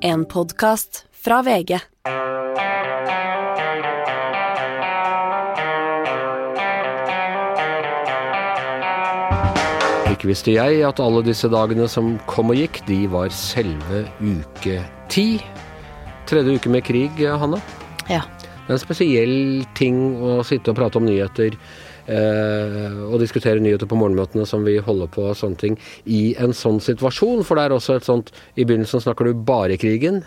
En podkast fra VG. Ikke visste jeg at alle disse dagene som kom og gikk, de var selve uke ti. Tredje uke med krig, Hanne. Ja. Det er en spesiell ting å sitte og prate om nyheter. Eh, og diskutere nyheter på morgenmøtene som vi holder på og sånne ting, i en sånn situasjon. For det er også et sånt I begynnelsen snakker du bare krigen.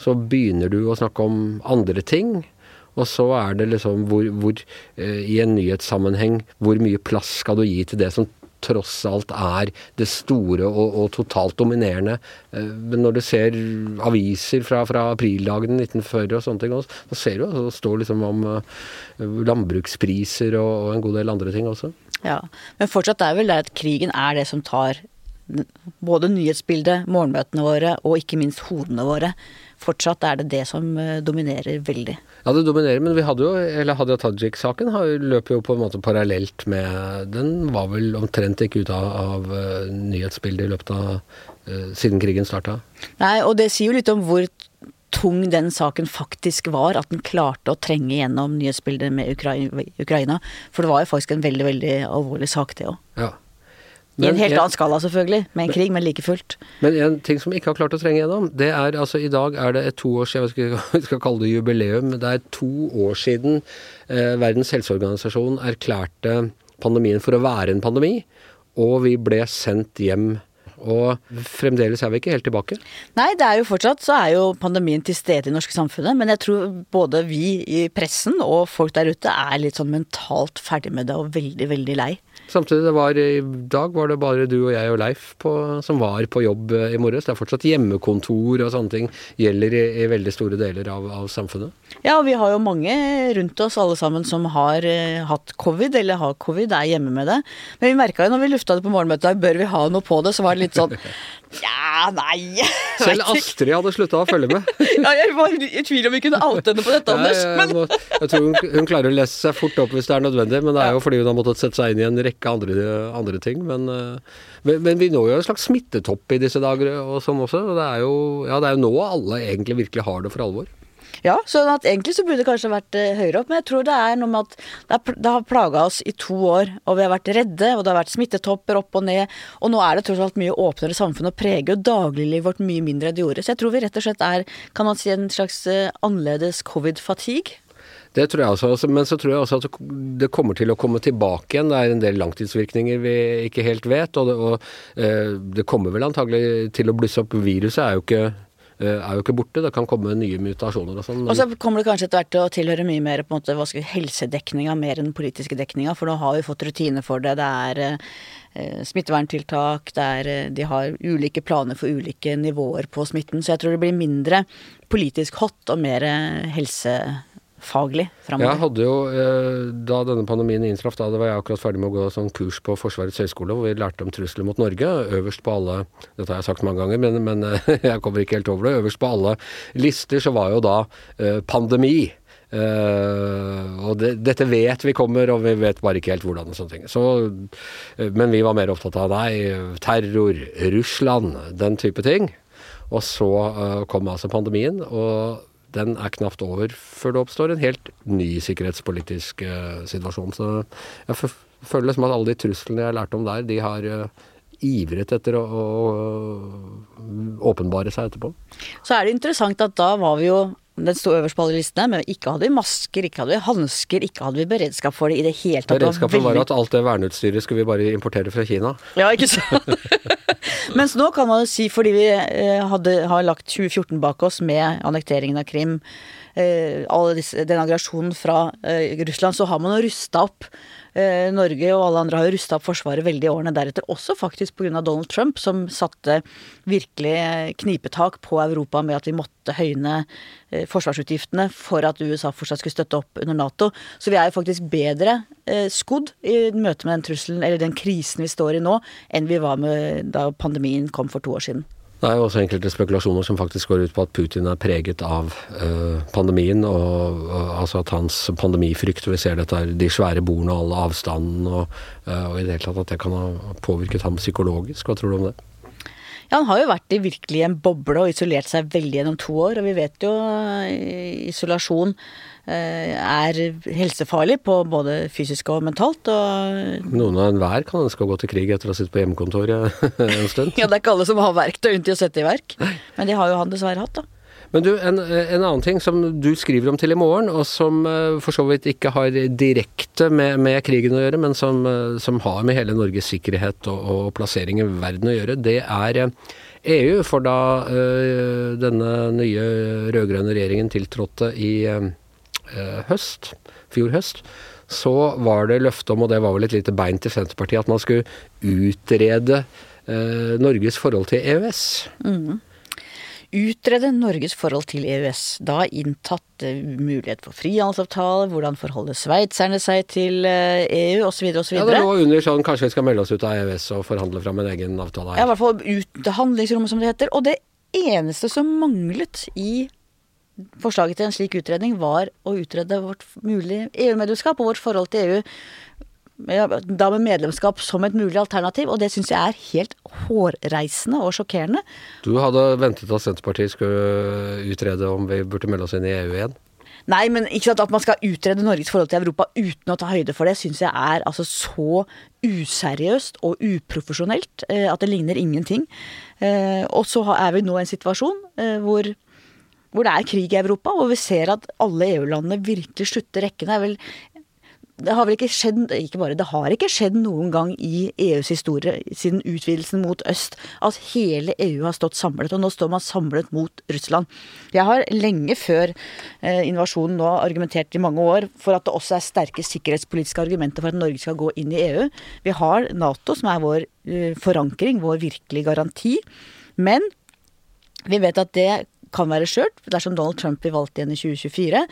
Så begynner du å snakke om andre ting. Og så er det liksom hvor, hvor eh, I en nyhetssammenheng, hvor mye plass skal du gi til det som tross alt er det store og, og totalt dominerende. Eh, Men når du ser aviser fra, fra aprildagene 1940 og sånne ting, også, så ser du at det står liksom om eh, landbrukspriser og, og en god del andre ting også. ja. Men fortsatt er vel det at krigen er det som tar både nyhetsbildet, morgenmøtene våre og ikke minst hodene våre. Fortsatt er det det som eh, dominerer veldig. Ja, det dominerer, men vi hadde jo, eller Hadia Tajik-saken løp jo på en måte parallelt med Den var vel omtrent ikke ute av, av eh, nyhetsbildet i løpet av eh, siden krigen starta. Nei, og det sier jo litt om hvor tung den saken faktisk var, at den klarte å trenge gjennom nyhetsbildet med Ukraina. For det var jo faktisk en veldig, veldig alvorlig sak, det òg. Ja. I en helt en- annen skala, selvfølgelig, med en krig, men like fullt. Men en ting som ikke har klart å trenge gjennom, det er altså i dag er det et to års, jeg vet ikke vi skal kalle det jubileum, det er to år siden eh, Verdens helseorganisasjon erklærte pandemien for å være en pandemi, og vi ble sendt hjem. Og fremdeles er vi ikke helt tilbake. Nei, det er jo fortsatt så er jo pandemien til stede i det norske samfunnet, men jeg tror både vi i pressen og folk der ute er litt sånn mentalt ferdig med det og veldig, veldig lei. Samtidig, det var, i dag var det bare du og jeg og Leif på, som var på jobb eh, i morges. Det er fortsatt hjemmekontor og sånne ting gjelder i, i veldig store deler av, av samfunnet. Ja, og vi har jo mange rundt oss alle sammen som har eh, hatt covid, eller har covid, er hjemme med det. Men vi merka jo når vi lufta det på morgenmøtet, at bør vi ha noe på det, så var det litt sånn Ja, nei Selv. Astrid hadde slutta å følge med. Ja, jeg var i tvil om vi kunne oute henne på dette, Anders. Jeg, Men jeg tror hun, hun klarer å lese seg fort opp hvis det er nødvendig, men det er jo fordi hun har måttet sette seg inn i en rekke andre, andre ting. Men, eh, men, men vi når jo en slags smittetopp i disse dager og sånn også. og Det er jo, ja, det er jo nå alle egentlig virkelig har det for alvor. Ja, så at egentlig så burde det kanskje vært eh, høyere opp, men jeg tror det er noe med at det har plaga oss i to år, og vi har vært redde, og det har vært smittetopper opp og ned, og nå er det tross alt mye åpnere samfunn og preger jo dagliglivet vårt mye mindre enn det gjorde. Så jeg tror vi rett og slett er, kan man si, en slags eh, annerledes covid-fatigue. Det tror jeg også, altså, men så tror jeg også at det kommer til å komme tilbake igjen. Det er en del langtidsvirkninger vi ikke helt vet, og det, og, eh, det kommer vel antagelig til å blusse opp. Viruset er jo ikke, eh, er jo ikke borte, det kan komme nye mutasjoner og sånn. Og så kommer det kanskje etter hvert til å tilhøre mye mer på en måte, hva skal vi, helsedekninga mer enn den politiske dekninga, for nå har vi fått rutine for det. Det er eh, smitteverntiltak, det er, eh, de har ulike planer for ulike nivåer på smitten. Så jeg tror det blir mindre politisk hot og mer eh, framover? Jeg hadde jo, eh, da denne pandemien inntraff, da var jeg akkurat ferdig med å gå sånn kurs på Forsvarets høgskole, hvor vi lærte om trusler mot Norge. Øverst på alle Dette har jeg sagt mange ganger, men, men eh, jeg kommer ikke helt over det. Øverst på alle lister så var jo da eh, pandemi. Uh, og det, dette vet vi kommer, og vi vet bare ikke helt hvordan og sånne ting. Så, uh, men vi var mer opptatt av nei, terror, Russland, den type ting. Og så uh, kom altså pandemien, og den er knapt over før det oppstår en helt ny sikkerhetspolitisk uh, situasjon. Så jeg føler liksom at alle de truslene jeg lærte om der, de har uh, ivret etter å, å åpenbare seg etterpå. Så er det interessant at da var vi jo den sto øverst på alle listene, men ikke hadde vi masker, ikke hadde vi hansker, ikke hadde vi beredskap for det i det hele tatt. Beredskapen var at alt det verneutstyret skulle vi bare importere fra Kina. Ja, ikke sant? Mens nå kan man jo si, fordi vi eh, hadde, har lagt 2014 bak oss med annekteringen av Krim, eh, disse, den aggresjonen fra eh, Russland, så har man jo rusta opp. Eh, Norge og alle andre har jo rusta opp Forsvaret veldig i årene deretter, også faktisk pga. Donald Trump, som satte virkelig eh, knipetak på Europa med at vi måtte høyne eh, forsvarsutgiftene for at USA fortsatt skulle støtte opp under Nato. Så vi er jo faktisk bedre skodd i møte med den trusselen, eller den krisen vi står i nå, enn vi var med da pandemien kom for to år siden. Det er jo også enkelte spekulasjoner som faktisk går ut på at Putin er preget av eh, pandemien, og, altså at hans pandemifrykt, og vi ser dette her, de svære bordene og all avstanden, og, eh, og i det hele tatt at det kan ha påvirket ham psykologisk. Hva tror du om det? Ja, han har jo vært i virkelig en boble og isolert seg veldig gjennom to år. Og vi vet jo eh, isolasjon er helsefarlig på både fysisk og mentalt. Og Noen av enhver kan ønske å gå til krig etter å ha sittet på hjemmekontoret en stund. ja, det er ikke alle som har verktøy til å sette i verk. Men det har jo han dessverre hatt, da. Men du, en, en, annen ting som du skriver om til i morgen, og som uh, for så vidt ikke har direkte med, med krigen å gjøre, men som, som, har med hele Norges sikkerhet og, og, plassering i verden å gjøre, det er EU. For da denne nye rød-grønne regjeringen tiltrådte i høst, fjor høst, så var det løfte om, og det var vel et lite bein til Senterpartiet, at man skulle utrede Norges forhold til EØS. Mm utrede Norges forhold til EØS. Da inntatt uh, mulighet for frihandelsavtale, hvordan forholder sveitserne seg til EU osv. osv. Ja, det lå under sånn kanskje vi skal melde oss ut av EØS og forhandle fram en egen avtale her. Ja, i hvert fall ut handlingsrommet, som det heter. Og det eneste som manglet i forslaget til en slik utredning, var å utrede vårt mulige EU-medlemskap og vårt forhold til EU da med medlemskap som et mulig alternativ, og det syns jeg er helt hårreisende og sjokkerende. Du hadde ventet at Senterpartiet skulle utrede om vi burde melde oss inn i EU igjen? Nei, men ikke sant, at man skal utrede Norges forhold til Europa uten å ta høyde for det, syns jeg er altså så useriøst og uprofesjonelt eh, at det ligner ingenting. Eh, og så er vi nå i en situasjon eh, hvor hvor det er krig i Europa, hvor vi ser at alle EU-landene virkelig slutter rekkene. Er vel det har vel ikke skjedd ikke bare, det har ikke skjedd noen gang i EUs historie siden utvidelsen mot øst at hele EU har stått samlet, og nå står man samlet mot Russland. Jeg har lenge før eh, invasjonen nå argumentert i mange år for at det også er sterke sikkerhetspolitiske argumenter for at Norge skal gå inn i EU. Vi har Nato, som er vår eh, forankring, vår virkelige garanti. Men vi vet at det kan være skjørt dersom Donald Trump blir valgt igjen i 2024.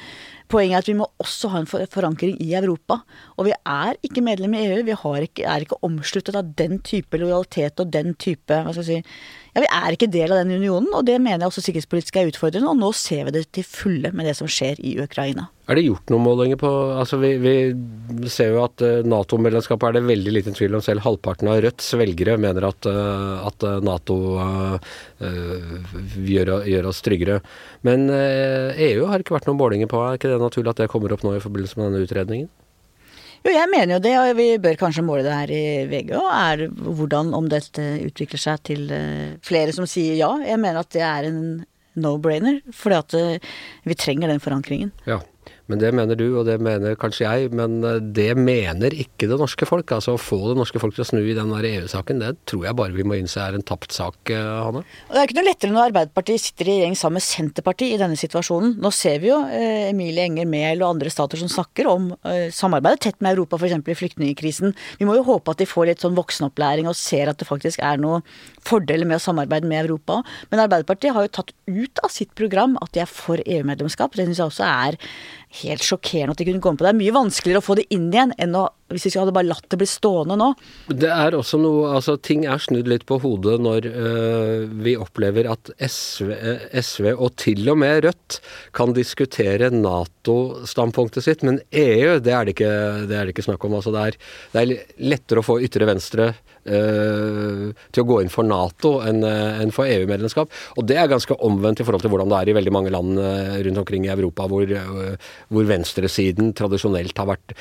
Poenget er at vi må også ha en forankring i Europa. Og vi er ikke medlem i EU. Vi ikke, er ikke omsluttet av den type lojalitet og den type hva skal jeg si, ja, Vi er ikke del av den unionen, og det mener jeg også sikkerhetspolitisk er utfordrende. Og nå ser vi det til fulle med det som skjer i Ukraina. Er det gjort noen målinger på altså Vi, vi ser jo at uh, Nato-medlemskapet er det veldig liten tvil om. Selv halvparten av Rødts velgere mener at, at Nato uh, gjør, gjør, oss tryggere. Men EU har ikke vært noen målinger på. Er ikke det naturlig at det kommer opp nå i forbindelse med denne utredningen? Jo, jeg mener jo det, og vi bør kanskje måle det her i VG òg. Er hvordan om dette utvikler seg til flere som sier ja. Jeg mener at det er en no-brainer, fordi at vi trenger den forankringen. Ja. Men det mener du, og det mener kanskje jeg, men eh, det mener ikke det norske folk. Altså å få det norske folk til å snu i den EU-saken, det tror jeg bare vi må innse er en tapt sak, eh, Hanne. Og det er ikke noe lettere når Arbeiderpartiet sitter i regjering sammen med Senterpartiet i denne situasjonen. Nå ser vi jo eh, Emilie Enger Mehl og andre stater som snakker om eh, samarbeidet tett med Europa, f.eks. i flyktningkrisen. Vi må jo håpe at de får litt sånn voksenopplæring og ser at det faktisk er noen fordeler med å samarbeide med Europa. Men Arbeiderpartiet har jo tatt ut av sitt program at de er for EU-medlemskap. Det syns jeg også er helt sjokkerende at de kunne komme på. Det er mye vanskeligere å få det inn igjen enn å, hvis vi hadde bare latt det bli stående nå. Det er også noe Altså, ting er snudd litt på hodet når øh, vi opplever at SV, øh, SV, og til og med Rødt kan diskutere Nato-standpunktet sitt, men EU, det er det ikke, det er det ikke snakk om. Altså, det er, det er lettere å få ytre venstre Eh, til å gå inn for Nato enn en for EU-medlemskap. Og det er ganske omvendt i forhold til hvordan det er i veldig mange land eh, rundt omkring i Europa, hvor, eh, hvor venstresiden tradisjonelt har vært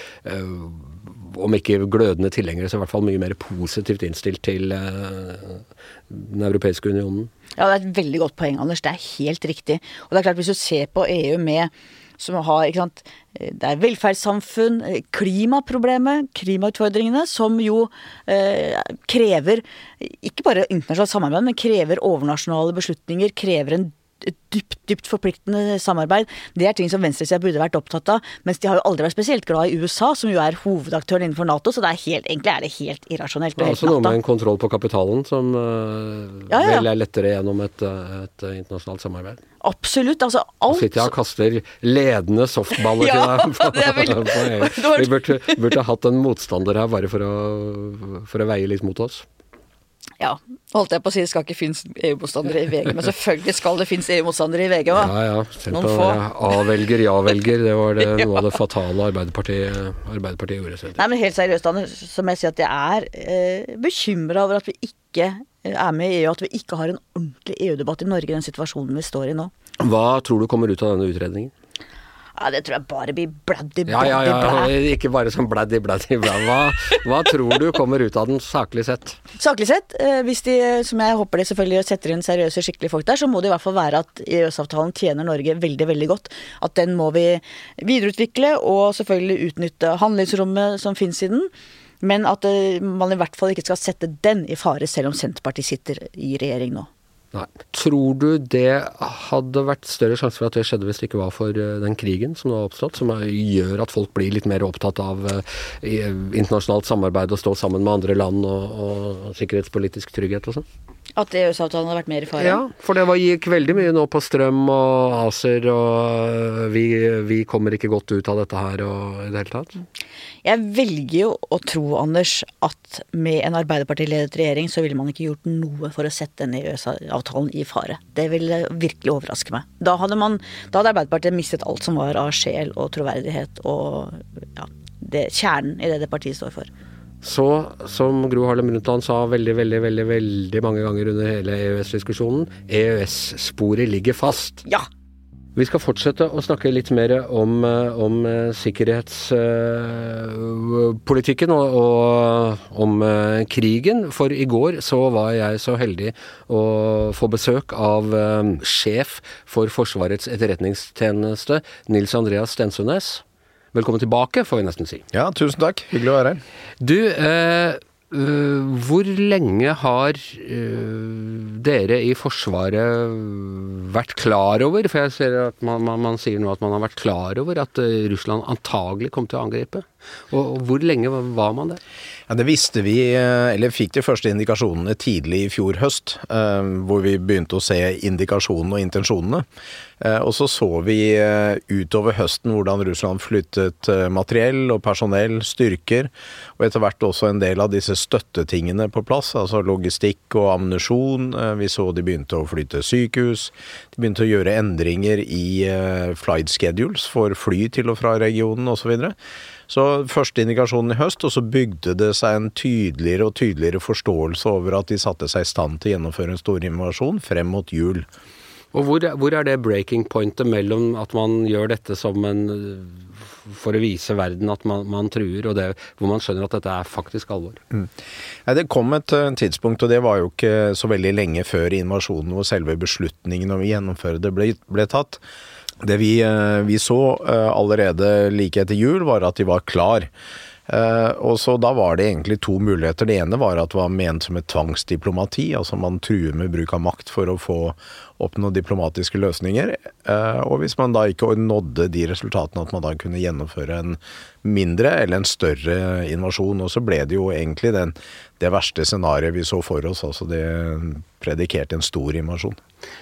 om ikke glødende tilhengere, så i hvert fall mye mer positivt innstilt til den europeiske unionen. Ja, det er et veldig godt poeng, Anders. Det er helt riktig. Og det er klart, hvis du ser på EU med som har ikke sant, Det er velferdssamfunn, klimaproblemet, klimautfordringene, som jo eh, krever ikke bare internasjonalt samarbeid, men krever overnasjonale beslutninger, krever en dypt, dypt forpliktende samarbeid. Det er ting som venstresida burde vært opptatt av. Mens de har jo aldri vært spesielt glad i USA, som jo er hovedaktøren innenfor Nato. Så det er helt, egentlig er det helt irrasjonelt. Det er også noe med en kontroll på kapitalen som uh, ja, ja. vel er lettere gjennom et, eh, et, internasjonalt samarbeid. Absolutt. Altså alt Sitter jeg og kaster ledende softballer ja, til deg. Vel... Vi burde, burde hatt en motstander her bare for å, for å veie litt mot oss. Ja, holdt jeg på å si det skal ikke finnes EU-motstandere i VG, men selvfølgelig skal det finnes EU-motstandere i VG òg. Ja ja, selv på. A-velger, ja-velger. Det var det, noe av det fatale Arbeiderpartiet, Arbeiderpartiet gjorde. selv. Nei, men helt seriøst, Anders, så må jeg si at jeg er eh, bekymra over at vi ikke eh, er med i EU, at vi ikke har en ordentlig EU-debatt i Norge i den situasjonen vi står i nå. Hva tror du kommer ut av denne utredningen? Ja, Det tror jeg bare blir bladdy, Ja, ja, bladdi, ja, blæ. ikke bare sånn bladdy, bladdy, blæ. Hva, hva tror du kommer ut av den, saklig sett? Saklig sett, eh, hvis de, som jeg håper de selvfølgelig setter inn seriøse, skikkelige folk der, så må det i hvert fall være at EØS-avtalen tjener Norge veldig, veldig godt. At den må vi videreutvikle, og selvfølgelig utnytte handlingsrommet som finnes i den. Men at eh, man i hvert fall ikke skal sette den i fare, selv om Senterpartiet sitter i regjering nå. Nei. Tror du det hadde vært større sjanse for at det skjedde hvis det ikke var for eh, den krigen som nå har oppstått, som gjør at folk blir litt mer opptatt av eh, internasjonalt samarbeid og stå sammen med andre land og, og sikkerhetspolitisk trygghet og sånn? At EØS-avtalen hadde vært mer i fare? Ja, for det var, gikk veldig mye nå på strøm og ACER, og øh, vi, vi kommer ikke godt ut av dette her og i det hele tatt. Jeg velger jo å tro, Anders, at med en Arbeiderparti-ledet regjering, så ville man ikke gjort noe for å sette denne EØS-avtalen i fare. Det ville virkelig overraske meg. Da hadde, man, da hadde Arbeiderpartiet mistet alt som var av sjel og troverdighet og ja, det, kjernen i det det partiet står for. Så, som Gro Harlem Brundtland sa veldig, veldig, veldig, veldig mange ganger under hele EØS-diskusjonen, EØS-sporet ligger fast. Ja! Vi skal fortsette å snakke litt mer om, eh, om eh, sikkerhetspolitikken og, og om eh, krigen. For i går så var jeg så heldig å få besøk av eh, sjef for Forsvarets etterretningstjeneste, Nils Andreas Stensønes. Velkommen tilbake, får vi nesten si. Ja, tusen takk. Hyggelig å være her. Du, eh, øh, hvor lenge har øh, dere i Forsvaret vært klar over, for jeg ser at man, man, man sier nå at man har vært klar over at øh, Russland antagelig kom til å angripe. Og, og hvor lenge var man det? Ja, Det visste vi, eh, eller fikk de første indikasjonene tidlig i fjor høst, eh, hvor vi begynte å se indikasjonene og intensjonene. Eh, Og så så vi utover høsten hvordan Russland flyttet materiell og personell, styrker, og etter hvert også en del av disse støttetingene på plass, altså logistikk og ammunisjon. Vi så de begynte å flytte sykehus, de begynte å gjøre endringer i flight schedules for fly til og fra regionen osv. Så, første indikasjonen i høst, og så bygde det seg en tydeligere og tydeligere forståelse over at de satte seg i stand til å gjennomføre en stor invasjon frem mot jul. Og hvor, hvor er det breaking pointet mellom at man gjør dette som en for å vise verden at man, man truer, og det hvor man skjønner at dette er faktisk alvor? Nei, Det kom et eh, tidspunkt, og det var jo ikke så veldig lenge før invasjonen, hvor selve beslutningen om å gjennomføre det ble, ble tatt. Det vi, eh, vi så eh, allerede like etter jul, var at de var klar. Eh, og så Da var det egentlig to muligheter. Det ene var at det var ment som et tvangsdiplomati. Altså man truer med bruk av makt for å få oppnå diplomatiske løsninger. Eh, og hvis man da ikke nådde de resultatene, at man da kunne gjennomføre en mindre eller en større invasjon. Og så ble det jo egentlig den, det verste scenarioet vi så for oss. Altså det predikerte en stor invasjon.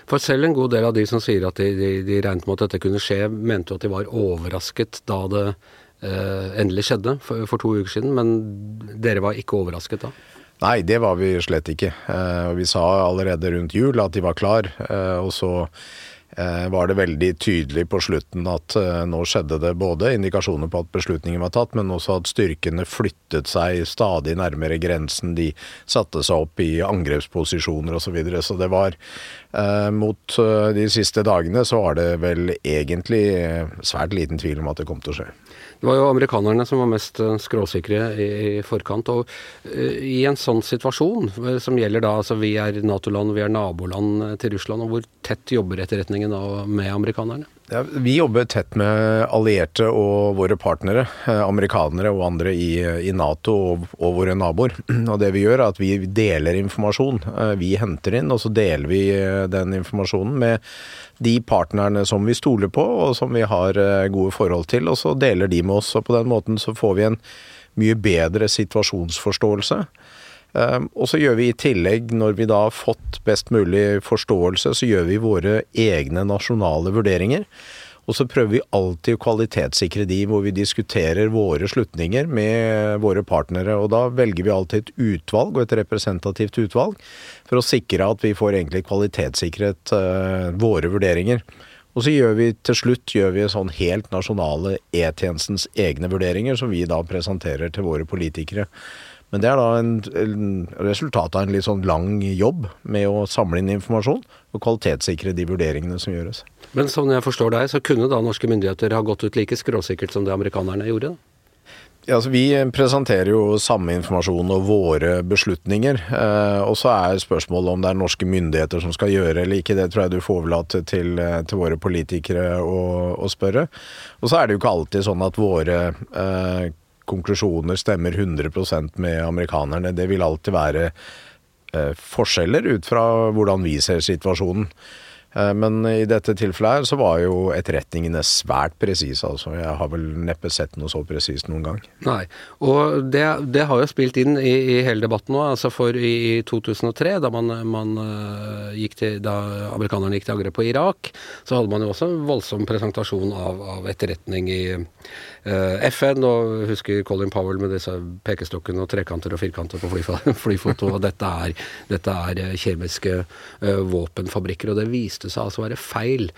For selv en god del av de som sier at de, de, de regnet med at dette kunne skje, mente jo at de var overrasket da det endelig skjedde for, for to uker siden. Men dere var ikke overrasket da? Nei, det var vi slett ikke. Eh, vi sa allerede rundt jul at de var klar, eh, og så eh, var det veldig tydelig på slutten at eh, nå skjedde det både indikasjoner på at beslutningen var tatt, men også at styrkene flyttet seg stadig nærmere grensen. De satte seg opp i angrepsposisjoner osv. Så, videre. så det var eh, Mot eh, de siste dagene så var det vel egentlig eh, svært liten tvil om at det kom til å skje. Det var jo amerikanerne som var mest eh, skråsikre i, i forkant. Og eh, i en sånn situasjon, eh, som gjelder da altså vi er Nato-land, vi er naboland til Russland, og hvor tett jobber etterretningen da med amerikanerne? Ja, vi jobber tett med allierte og våre partnere, eh, amerikanere og andre i, i Nato og, og våre naboer. Og det vi gjør er at vi deler informasjon. Eh, Vi henter inn, og så deler vi eh, den informasjonen med de partnerne som vi stoler på og som vi har gode forhold til, og så deler de med oss. Og på den måten så får vi en mye bedre situasjonsforståelse. Um, og så gjør vi i tillegg, når vi da har fått best mulig forståelse, så gjør vi våre egne nasjonale vurderinger. Og så prøver vi alltid å kvalitetssikre de hvor vi diskuterer våre slutninger med våre partnere. Og da velger vi alltid et utvalg, og et representativt utvalg, for å sikre at vi får egentlig kvalitetssikret uh, våre vurderinger. Og så gjør vi til slutt gjør vi sånn helt nasjonale E-tjenestens egne vurderinger, som vi da presenterer til våre politikere. Men det er da en, en resultat av en litt sånn lang jobb med å samle inn informasjon og kvalitetssikre de vurderingene som gjøres. Men sånn jeg forstår deg, så kunne da norske myndigheter ha gått ut like skråsikkert som det amerikanerne gjorde? Ja, altså Vi presenterer jo samme informasjon og våre beslutninger. Eh, og så er spørsmålet om det er norske myndigheter som skal gjøre eller ikke. Det tror jeg du får overlate til, til våre politikere å, å, spørre. Og så er det jo ikke alltid sånn at våre eh, konklusjoner stemmer 100% med amerikanerne. Det vil alltid være eh, forskjeller ut fra hvordan vi ser situasjonen. Eh, men i dette tilfellet her så var jo etterretningene svært presise, altså. Jeg har vel neppe sett noe så presist noen gang. Nei, og det, det, har jo spilt inn i, i hele debatten nå. Altså for i, 2003, da, man, man uh, gikk til, da amerikanerne gikk til angrep på Irak, så hadde man jo også en voldsom presentasjon av, av etterretning i uh, FN. Og husker Colin Powell med disse pekestokkene og trekanter og firkanter på flyfoto. og dette er, dette er kjemiske våpenfabrikker. og det viste viste seg altså å være feil.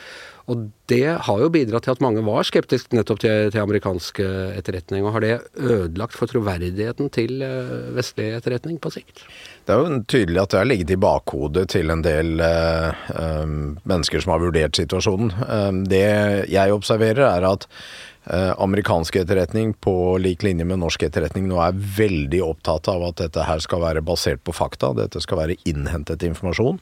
Og det har jo bidratt til at mange var skeptiske nettopp til, til amerikansk etterretning. Og har det ødelagt for troverdigheten til eh, vestlig etterretning på sikt? Det er jo tydelig at det har ligget i bakhodet til en del uh, um, mennesker som har vurdert situasjonen. Det jeg observerer, er at amerikansk etterretning på lik linje med norsk etterretning nå er veldig opptatt av at dette her skal være basert på fakta. Dette skal være innhentet informasjon.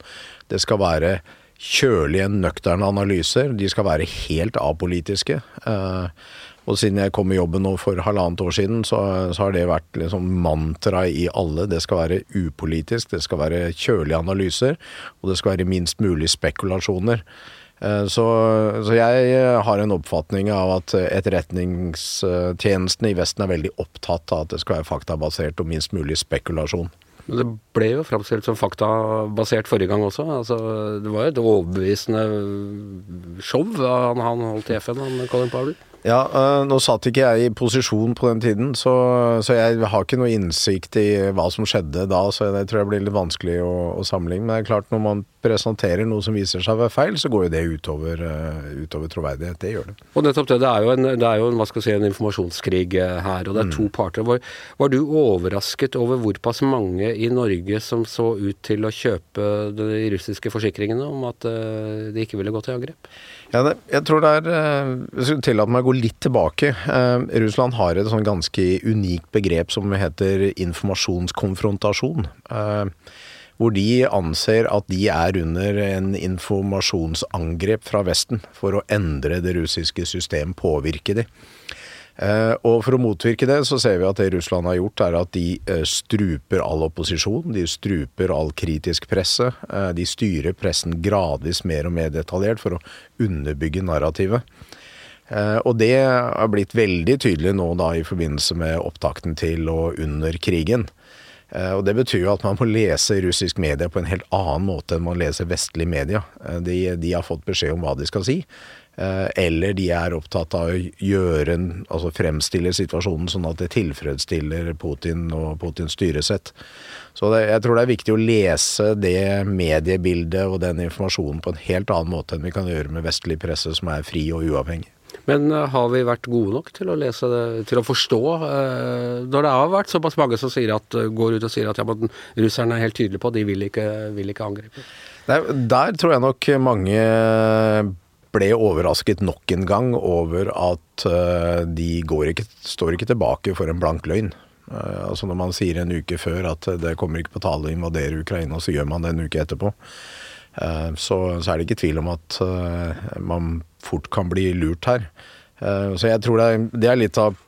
Det skal være kjølige, nøkterne analyser. De skal være helt apolitiske. Eh, og siden jeg kom i jobben nå for halvannet år siden, så, så har det vært liksom mantra i alle. Det skal være upolitisk, det skal være kjølige analyser, og det skal være minst mulig spekulasjoner. Eh, så, så, jeg har en oppfatning av at etterretningstjenestene i Vesten er veldig opptatt av at det skal være faktabasert og minst mulig spekulasjon. Men det ble jo framstilt som faktabasert forrige gang også. Altså, det var jo et overbevisende show han, han holdt i FN, han Colin Powell. Ja, uh, nå satt ikke jeg i posisjon på den tiden, så, så, jeg har ikke noe innsikt i hva som skjedde da, så det tror jeg blir litt vanskelig å, å sammenligne. Men det er klart, når man presenterer noe som viser seg å være feil, så går jo det utover, uh, utover troverdighet. Det gjør det. Og nettopp det. Det er jo en, det er jo en, hva skal si, en informasjonskrig eh, her, og det er to mm. parter. Var, var, du overrasket over hvorpass mange i Norge som så ut til å kjøpe de russiske forsikringene om at uh, de ikke ville gå til angrep? Ja, det, jeg tror det er Jeg skulle tillate meg å gå litt tilbake. Eh, Russland har et sånn ganske unikt begrep som heter informasjonskonfrontasjon. Eh, hvor de anser at de er under en informasjonsangrep fra Vesten for å endre det russiske system, påvirke de. Eh, og for å motvirke det, så ser vi at det Russland har gjort, er at de eh, struper all opposisjon. De struper all kritisk presse. Eh, de styrer pressen gradvis mer og mer detaljert for å underbygge narrativet. Og det har blitt veldig tydelig nå da i forbindelse med opptakten til og under krigen. Og Det betyr jo at man må lese russisk media på en helt annen måte enn man leser vestlig media. De, de har fått beskjed om hva de skal si. Eh, eller de er opptatt av å gjøre, altså fremstille situasjonen sånn at det tilfredsstiller Putin og Putins styresett. Så det, jeg tror det er viktig å lese det mediebildet og den informasjonen på en helt annen måte enn vi kan gjøre med vestlig presse som er fri og uavhengig. Men uh, har vi vært gode nok til å lese det, til å forstå? Uh, når det har vært såpass mange som at, går ut og sier at ja, men russerne er helt tydelige på at de vil ikke, vil ikke angripe? Der, der tror jeg nok mange ble overrasket nok en gang over at de ikke, står ikke tilbake for en blank løgn. Altså Når man sier en uke før at det kommer ikke på tale å invadere Ukraina, så gjør man det en uke etterpå. Så, så, er det ikke tvil om at man fort kan bli lurt her. så jeg tror det er, litt av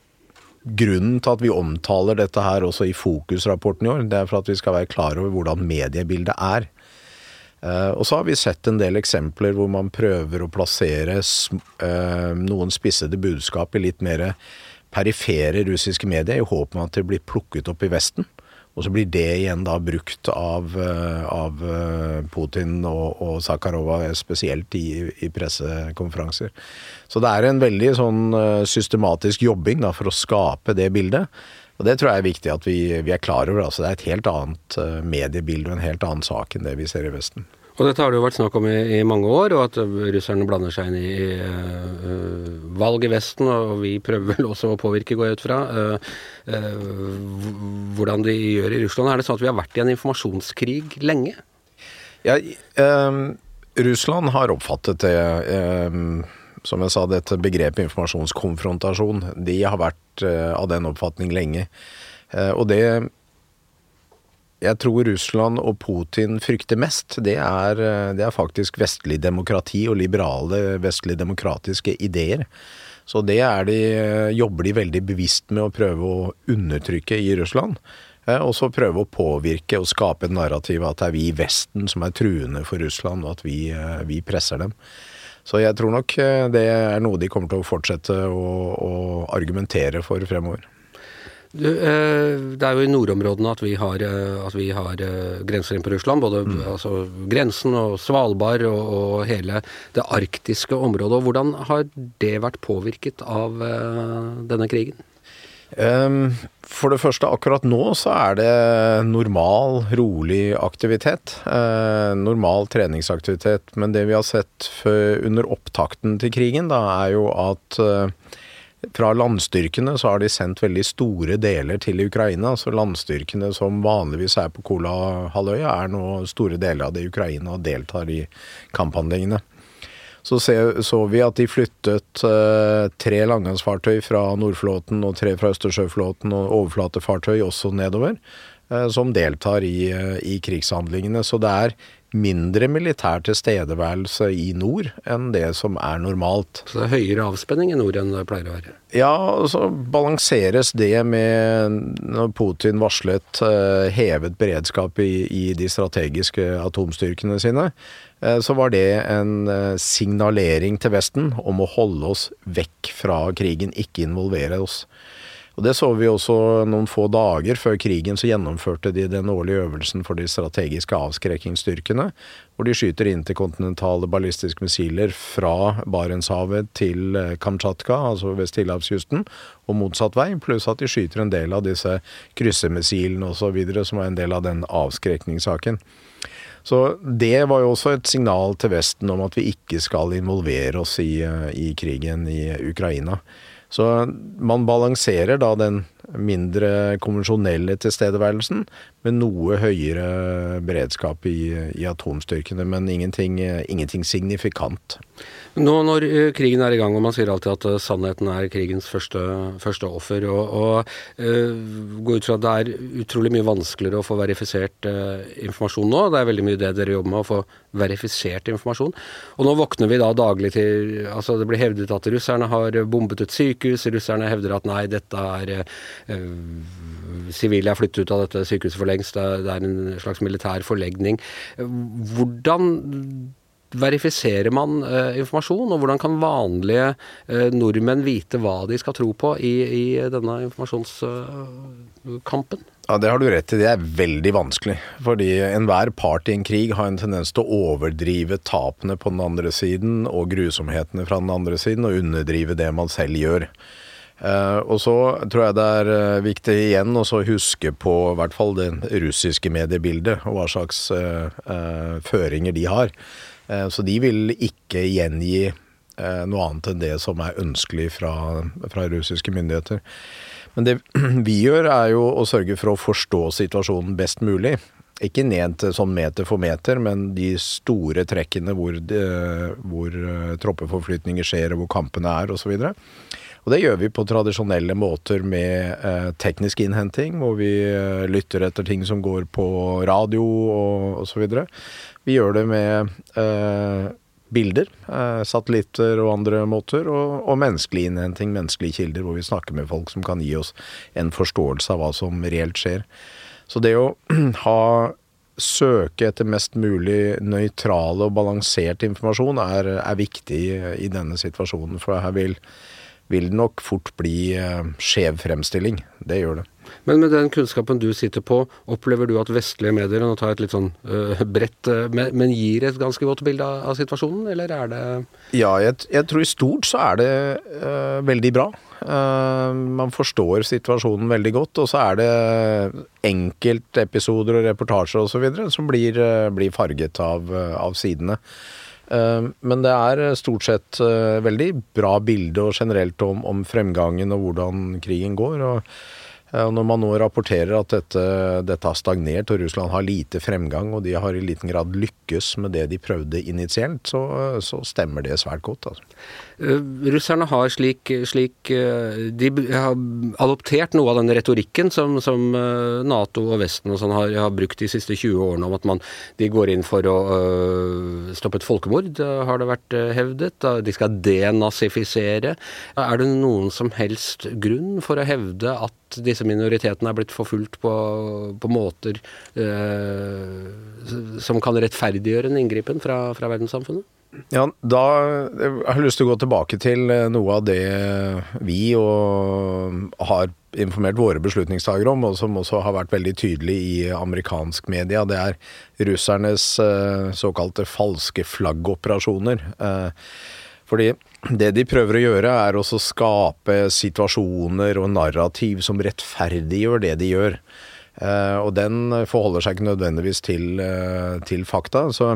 grunnen til at vi omtaler dette her også i Fokusrapporten i år. Det er for at vi skal være klar over hvordan mediebildet er. Eh, og så har vi sett en del eksempler hvor man prøver å plassere eh, noen spissede budskap i litt mer perifere russiske medier, i håp om at det blir plukket opp i Vesten. Og så blir det igjen da brukt av, av Putin og, og Zakharova spesielt i, i, pressekonferanser. Så det er en veldig sånn systematisk jobbing da for å skape det bildet. Og det tror jeg er viktig at vi, vi er klar over. Altså det er et helt annet mediebilde og en helt annen sak enn det vi ser i Vesten. Og dette har det jo vært snakk om i, i mange år, og at russerne blander seg inn i, i uh, valg i Vesten, og vi prøver vel også å påvirke, går jeg ut fra. Uh, uh, hvordan de gjør i Russland. Er det sånn at vi har vært i en informasjonskrig lenge? Ja, Russland har oppfattet det som jeg sa, dette begrepet informasjonskonfrontasjon, de har vært av den oppfatning lenge. Og det jeg tror Russland og Putin frykter mest, det er, det er faktisk vestlig demokrati og liberale vestlig demokratiske ideer. Så det de, jobber de veldig bevisst med å prøve å undertrykke i Russland. Eh, og så prøve å påvirke og skape et narrativ at det er vi i Vesten som er truende for Russland, og at vi, eh, vi presser dem. Så jeg tror nok eh, det er noe de kommer til å fortsette å, å argumentere for fremover. Eh, det er jo i nordområdene at vi har, eh, at vi har eh, grenser inn på Russland. Både mm. altså, grensen og Svalbard og, og, hele det arktiske området. og Hvordan har det vært påvirket av denne krigen? Um, for det første, akkurat nå så er det normal, rolig aktivitet. Uh, normal treningsaktivitet. Men det vi har sett under opptakten til krigen, da, er jo at uh, fra landstyrkene så har de sendt veldig store deler til Ukraina. Så landstyrkene som vanligvis er på Kola-halvøya, er nå store deler av det Ukraina og deltar i kamphandlingene. Så så vi at de flyttet uh, tre langgangsfartøy fra Nordflåten og tre fra Østersjøflåten og overflatefartøy også nedover, uh, som deltar i, uh, i krigshandlingene. Så det er mindre militær tilstedeværelse i nord enn det som er normalt. Så det er høyere avspenning i nord enn det pleier å være? Ja, og så balanseres det med når Putin varslet uh, hevet beredskap i, i, de strategiske atomstyrkene sine, uh, så var det en uh, signalering til Vesten om å holde oss vekk fra krigen, ikke involvere oss. Og Det så vi også noen få dager før krigen, så gjennomførte de den årlige øvelsen for de strategiske avskrekkingsstyrkene, hvor de skyter interkontinentale ballistiske missiler fra Barentshavet til eh, Kamtsjatka, altså ved Stillehavskysten, og motsatt vei, pluss at de skyter en del av disse kryssemissilene osv., som var en del av den avskrekningssaken. Så det var jo også et signal til Vesten om at vi ikke skal involvere oss i, eh, i krigen i Ukraina. Så man balanserer da den mindre konvensjonelle tilstedeværelsen med noe høyere beredskap i, i atomstyrkene, men ingenting, ingenting signifikant. Nå når eh, krigen er i gang, og man sier alltid at eh, sannheten er krigens første, første offer, og, og uh, går ut fra at det er utrolig mye vanskeligere å få verifisert uh, informasjon nå. Det er veldig mye det dere jobber med, å få verifisert informasjon. Og nå våkner vi da daglig til Altså, det blir hevdet at russerne har bombet et sykehus, russerne hevder at nei, dette er Sivile uh, er flyttet ut av dette sykehuset for lengst, det er en slags militær forlegning. Hvordan verifiserer man uh, informasjon, og hvordan kan vanlige uh, nordmenn vite hva de skal tro på i, i denne informasjonskampen? Ja, Det har du rett i. Det er veldig vanskelig. Fordi enhver part i en krig har en tendens til å overdrive tapene på den andre siden og grusomhetene fra den andre siden, og underdrive det man selv gjør. Uh, og så tror jeg det er uh, viktig igjen å huske på i hvert fall det russiske mediebildet, og hva slags uh, føringer de har. Eh, så de vil ikke gjengi eh, noe annet enn det som er ønskelig fra, fra russiske myndigheter. Men det vi gjør, er jo å sørge for å forstå situasjonen best mulig. Ikke ned til sånn meter for meter, men de store trekkene hvor, de, hvor eh, troppeforflytninger skjer, og hvor kampene er, osv. Og det gjør vi på tradisjonelle måter med eh, teknisk innhenting, hvor vi eh, lytter etter ting som går på radio og osv. Vi gjør det med eh, bilder, eh, satellitter og andre måter, og, og, menneskelig innhenting, menneskelige kilder, hvor vi snakker med folk som kan gi oss en forståelse av hva som reelt skjer. Så det å ha søke etter mest mulig nøytrale og balansert informasjon er, er viktig i denne situasjonen, for her vil vil det nok fort bli uh, skjev fremstilling. Det gjør det. Men med den kunnskapen du sitter på, opplever du at vestlige medier nå tar et litt sånn øh, bredt, uh, men, gir et ganske godt bilde av, situasjonen, eller er det Ja, jeg, jeg, tror i stort så er det øh, veldig bra. man forstår situasjonen veldig godt, og så er det enkeltepisoder og reportasjer osv. som blir, blir, farget av, av sidene. Men det er stort sett veldig bra bilde og generelt om, om fremgangen og hvordan krigen går. og Når man nå rapporterer at dette, dette, har stagnert og Russland har lite fremgang, og de har i liten grad lykkes med det de prøvde initielt, så, så stemmer det svært godt. Altså. Uh, russerne har slik, slik uh, De har adoptert noe av den retorikken som, som uh, Nato og Vesten og sånn har, har, brukt de siste 20 årene, om at man, de går inn for å stoppe et folkemord, har det vært hevdet. De skal denazifisere. Er det noen som helst grunn for å hevde at disse minoritetene er blitt forfulgt på, på måter eh, som kan rettferdiggjøre en inngripen fra, fra, verdenssamfunnet? Ja, da jeg har lyst til å gå tilbake til eh, noe av det vi og har informert våre beslutningstagere om, og som også har vært veldig tydelig i amerikansk media. Det er russernes eh, såkalte falske flaggoperasjoner. Eh, fordi det de prøver å gjøre, er også skape situasjoner og narrativ som rettferdiggjør det de gjør. Og den forholder seg ikke nødvendigvis til, til fakta. Så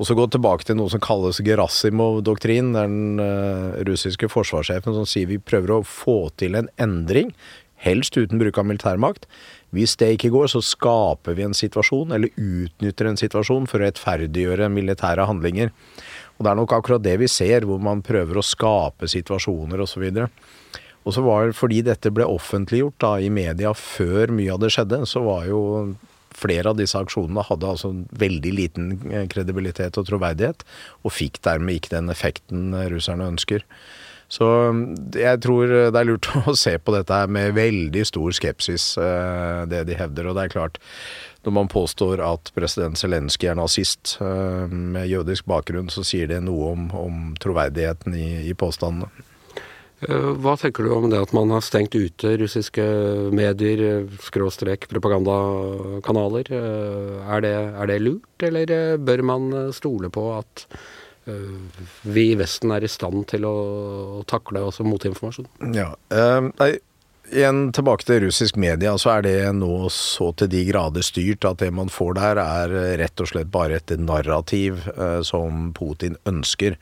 også gå tilbake til noe som kalles Gerasimov-doktrin. Det er den uh, russiske forsvarssjefen som sier vi prøver å få til en endring, helst uten bruk av militærmakt. Hvis det ikke går, så skaper vi en situasjon, eller utnytter en situasjon for å rettferdiggjøre militære handlinger. Og det er nok akkurat det vi ser, hvor man prøver å skape situasjoner osv. Og så var fordi dette ble offentliggjort da i media før mye av det skjedde, så var jo flere av disse aksjonene hadde altså veldig liten eh, kredibilitet og troverdighet, og fikk dermed ikke den effekten russerne ønsker. Så jeg tror det er lurt å se på dette med veldig stor skepsis, eh, det de hevder. Og det er klart, når man påstår at president Zelenskyj er nazist med jødisk bakgrunn, så sier det noe om, om troverdigheten i, i påstandene. Eh, hva tenker du om det at man har stengt ute russiske medier, skråstrek propagandakanaler? Eh, er er det lurt, eller bør man stole på at vi i Vesten er i stand til å takle også motinformasjon? Ja, nei, Igjen tilbake til russisk media, så er det nå så til de grader styrt at det man får der, er rett og slett bare et narrativ eh, som Putin ønsker,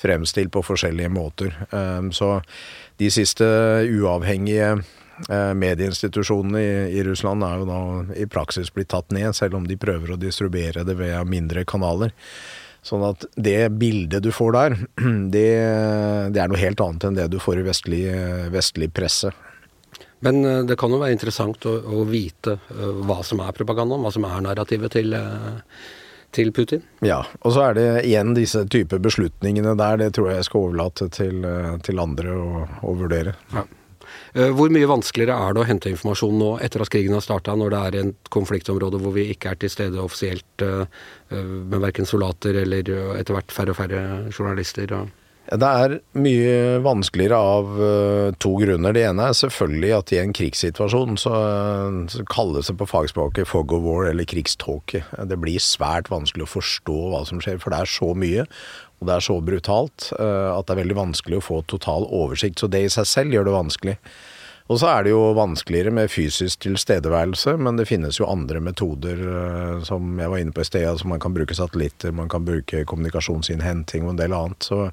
fremstilt på forskjellige måter. Eh, så de siste uavhengige eh, medieinstitusjonene i, i, Russland er jo da i praksis blitt tatt ned, selv om de prøver å distribuere det ved mindre kanaler. Sånn at det bildet du får der, det, det, er noe helt annet enn det du får i vestlig, vestlig presse. Men eh, det kan jo være interessant å, å vite uh, hva som er propagandaen, hva som er narrativet til, uh, til, Putin. Ja, og så er det igjen disse type beslutningene der. Det tror jeg jeg skal overlate til, til andre å, å vurdere. Ja. Hvor mye vanskeligere er det å hente informasjon nå etter at krigen har starta, når det er et konfliktområde hvor vi ikke er til stede offisielt med verken soldater eller etter hvert færre og færre journalister? og det er mye vanskeligere av uh, to grunner. Det ene er selvfølgelig at i en krigssituasjon så, så kalles det på fagspråket fog of war eller krigståke. Det blir svært vanskelig å forstå hva som skjer, for det er så mye. Og det er så brutalt uh, at det er veldig vanskelig å få total oversikt. Så det i seg selv gjør det vanskelig. Og så er det jo vanskeligere med fysisk tilstedeværelse, men det finnes jo andre metoder uh, som jeg var inne på i sted. Altså man kan bruke satellitter, man kan bruke kommunikasjonsinnhenting og en del annet. Så,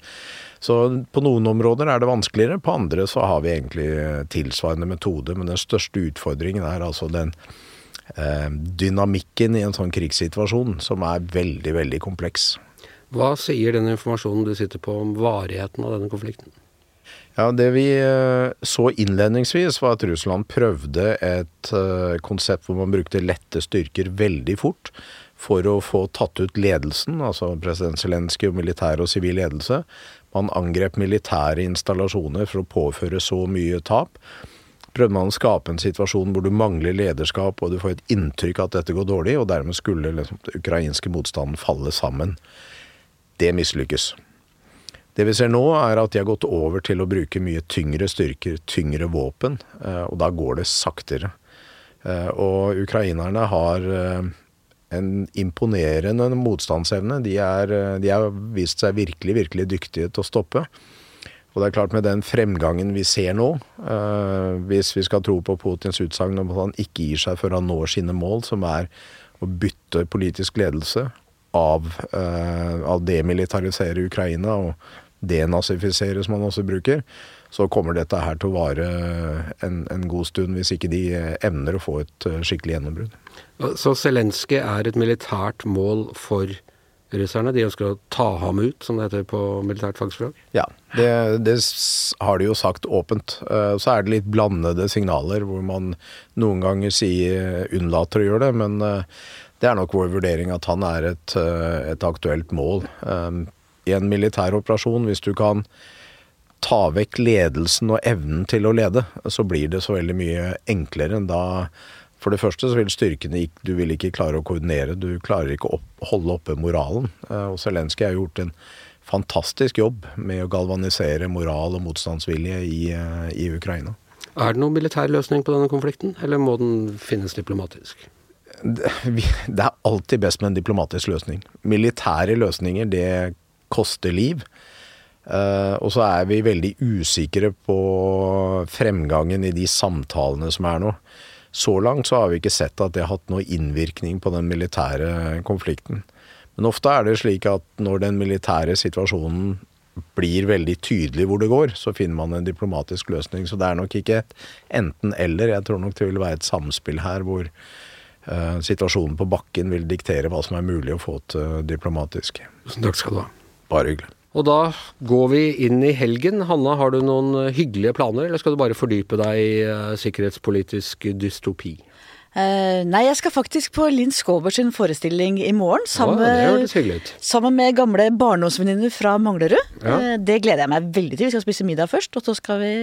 så, på noen områder er det vanskeligere, på andre så har vi egentlig tilsvarende metode. Men den største utfordringen er altså den eh, dynamikken i en sånn krigssituasjon, som er veldig, veldig kompleks. Hva sier den informasjonen du sitter på om varigheten av denne konflikten? Ja, Det vi eh, så innledningsvis, var at Russland prøvde et eh, konsept hvor man brukte lette styrker veldig fort for å få tatt ut ledelsen, altså president Zelenskyj og militær og sivil ledelse. Man angrep militære installasjoner for å påføre så mye tap. Prøvde man å skape en situasjon hvor du mangler lederskap og du får et inntrykk av at dette går dårlig, og dermed skulle liksom, den ukrainske motstanden falle sammen. Det mislykkes. Det vi ser nå, er at de har gått over til å bruke mye tyngre styrker, tyngre våpen, eh, og da går det saktere. Eh, og ukrainerne har eh, en imponerende motstandsevne. De, er, de har vist seg virkelig, virkelig dyktige til å stoppe. Og det er klart med den fremgangen vi ser nå, hvis vi skal tro på Putins utsagn om at han ikke gir seg før han når sine mål, som er å bytte politisk ledelse, av, av demilitarisere Ukraina og denazifisere, som man også bruker, så kommer dette her til å vare en, en god stund, hvis ikke de evner å få et eh, skikkelig gjennombrudd. Så Zelenskyj er et militært mål for russerne? De ønsker å ta ham ut, som det heter på militært fagspråk? Ja, det, det, har de jo sagt åpent. Eh, så er det litt blandede signaler, hvor man noen ganger sier unnlater å gjøre det. Men eh, det er nok vår vurdering at han er et, et aktuelt mål i en militær operasjon, hvis du kan ta vekk ledelsen og evnen til å lede, så blir det så veldig mye enklere. enn Da, for det første så vil styrkene Du vil ikke klare å koordinere, du klarer ikke å holde oppe moralen. Eh, og Zelenskyj har gjort en fantastisk jobb med å galvanisere moral og motstandsvilje i, eh, i Ukraina. Er det noen militær løsning på denne konflikten, eller må den finnes diplomatisk? Det, det er alltid best med en diplomatisk løsning. Militære løsninger, det koster liv. Uh, og så er vi veldig usikre på fremgangen i de samtalene som er nå. Så langt så har vi ikke sett at det har hatt noe innvirkning på den militære konflikten. Men ofte er det slik at når den militære situasjonen blir veldig tydelig hvor det går, så finner man en diplomatisk løsning. Så det er nok ikke et enten-eller. Jeg tror nok det vil være et samspill her hvor uh, situasjonen på bakken vil diktere hva som er mulig å få til diplomatisk. Takk skal du ha. Bare hyggelig. Og da går vi inn i helgen. Hanna, har du noen eh, hyggelige planer, eller skal du bare fordype deg i uh, sikkerhetspolitisk dystopi? Uh, nei, jeg skal faktisk på Linn Skåber sin forestilling i morgen. Sammen, ja, sammen med gamle barndomsvenninner fra Manglerud. Ja. Uh, det gleder jeg meg veldig til. Vi skal spise middag først, og så skal vi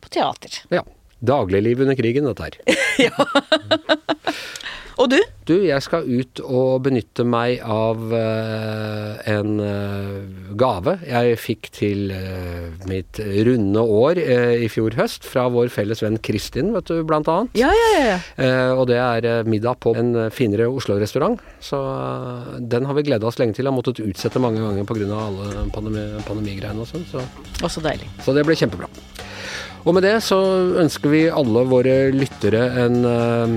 på teater. Ja. Dagligliv under krigen, dette her. ja. Og du? Du, jeg skal ut og benytte meg av uh, en uh, gave jeg fikk til uh, mitt runde år i fjor høst fra vår felles venn Kristin, vet du, blant annet. Ja, ja, ja. og det er middag på en finere Oslo-restaurant. Så den har vi gleda oss lenge til. Har måttet utsette mange ganger pga. alle pandemi, pandemigreiene og sånn. Så. Også deilig. Så det ble kjempebra. Og med det så ønsker vi alle våre lyttere en, eh,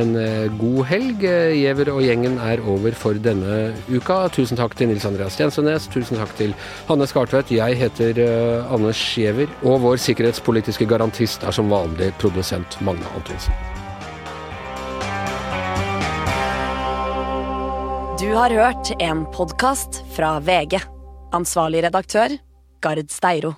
en eh, god helg. Giæver og gjengen er over for denne uka. Tusen takk til Nils Andreas Tjensenes. Tusen takk til Hanne Skartvedt. Jeg heter uh, Anders Giæver. Og vår sikkerhetspolitiske garantist er som vanlig produsent Magne Antonsen. Du har hørt en podkast fra VG. Ansvarlig redaktør, Gard Steiro.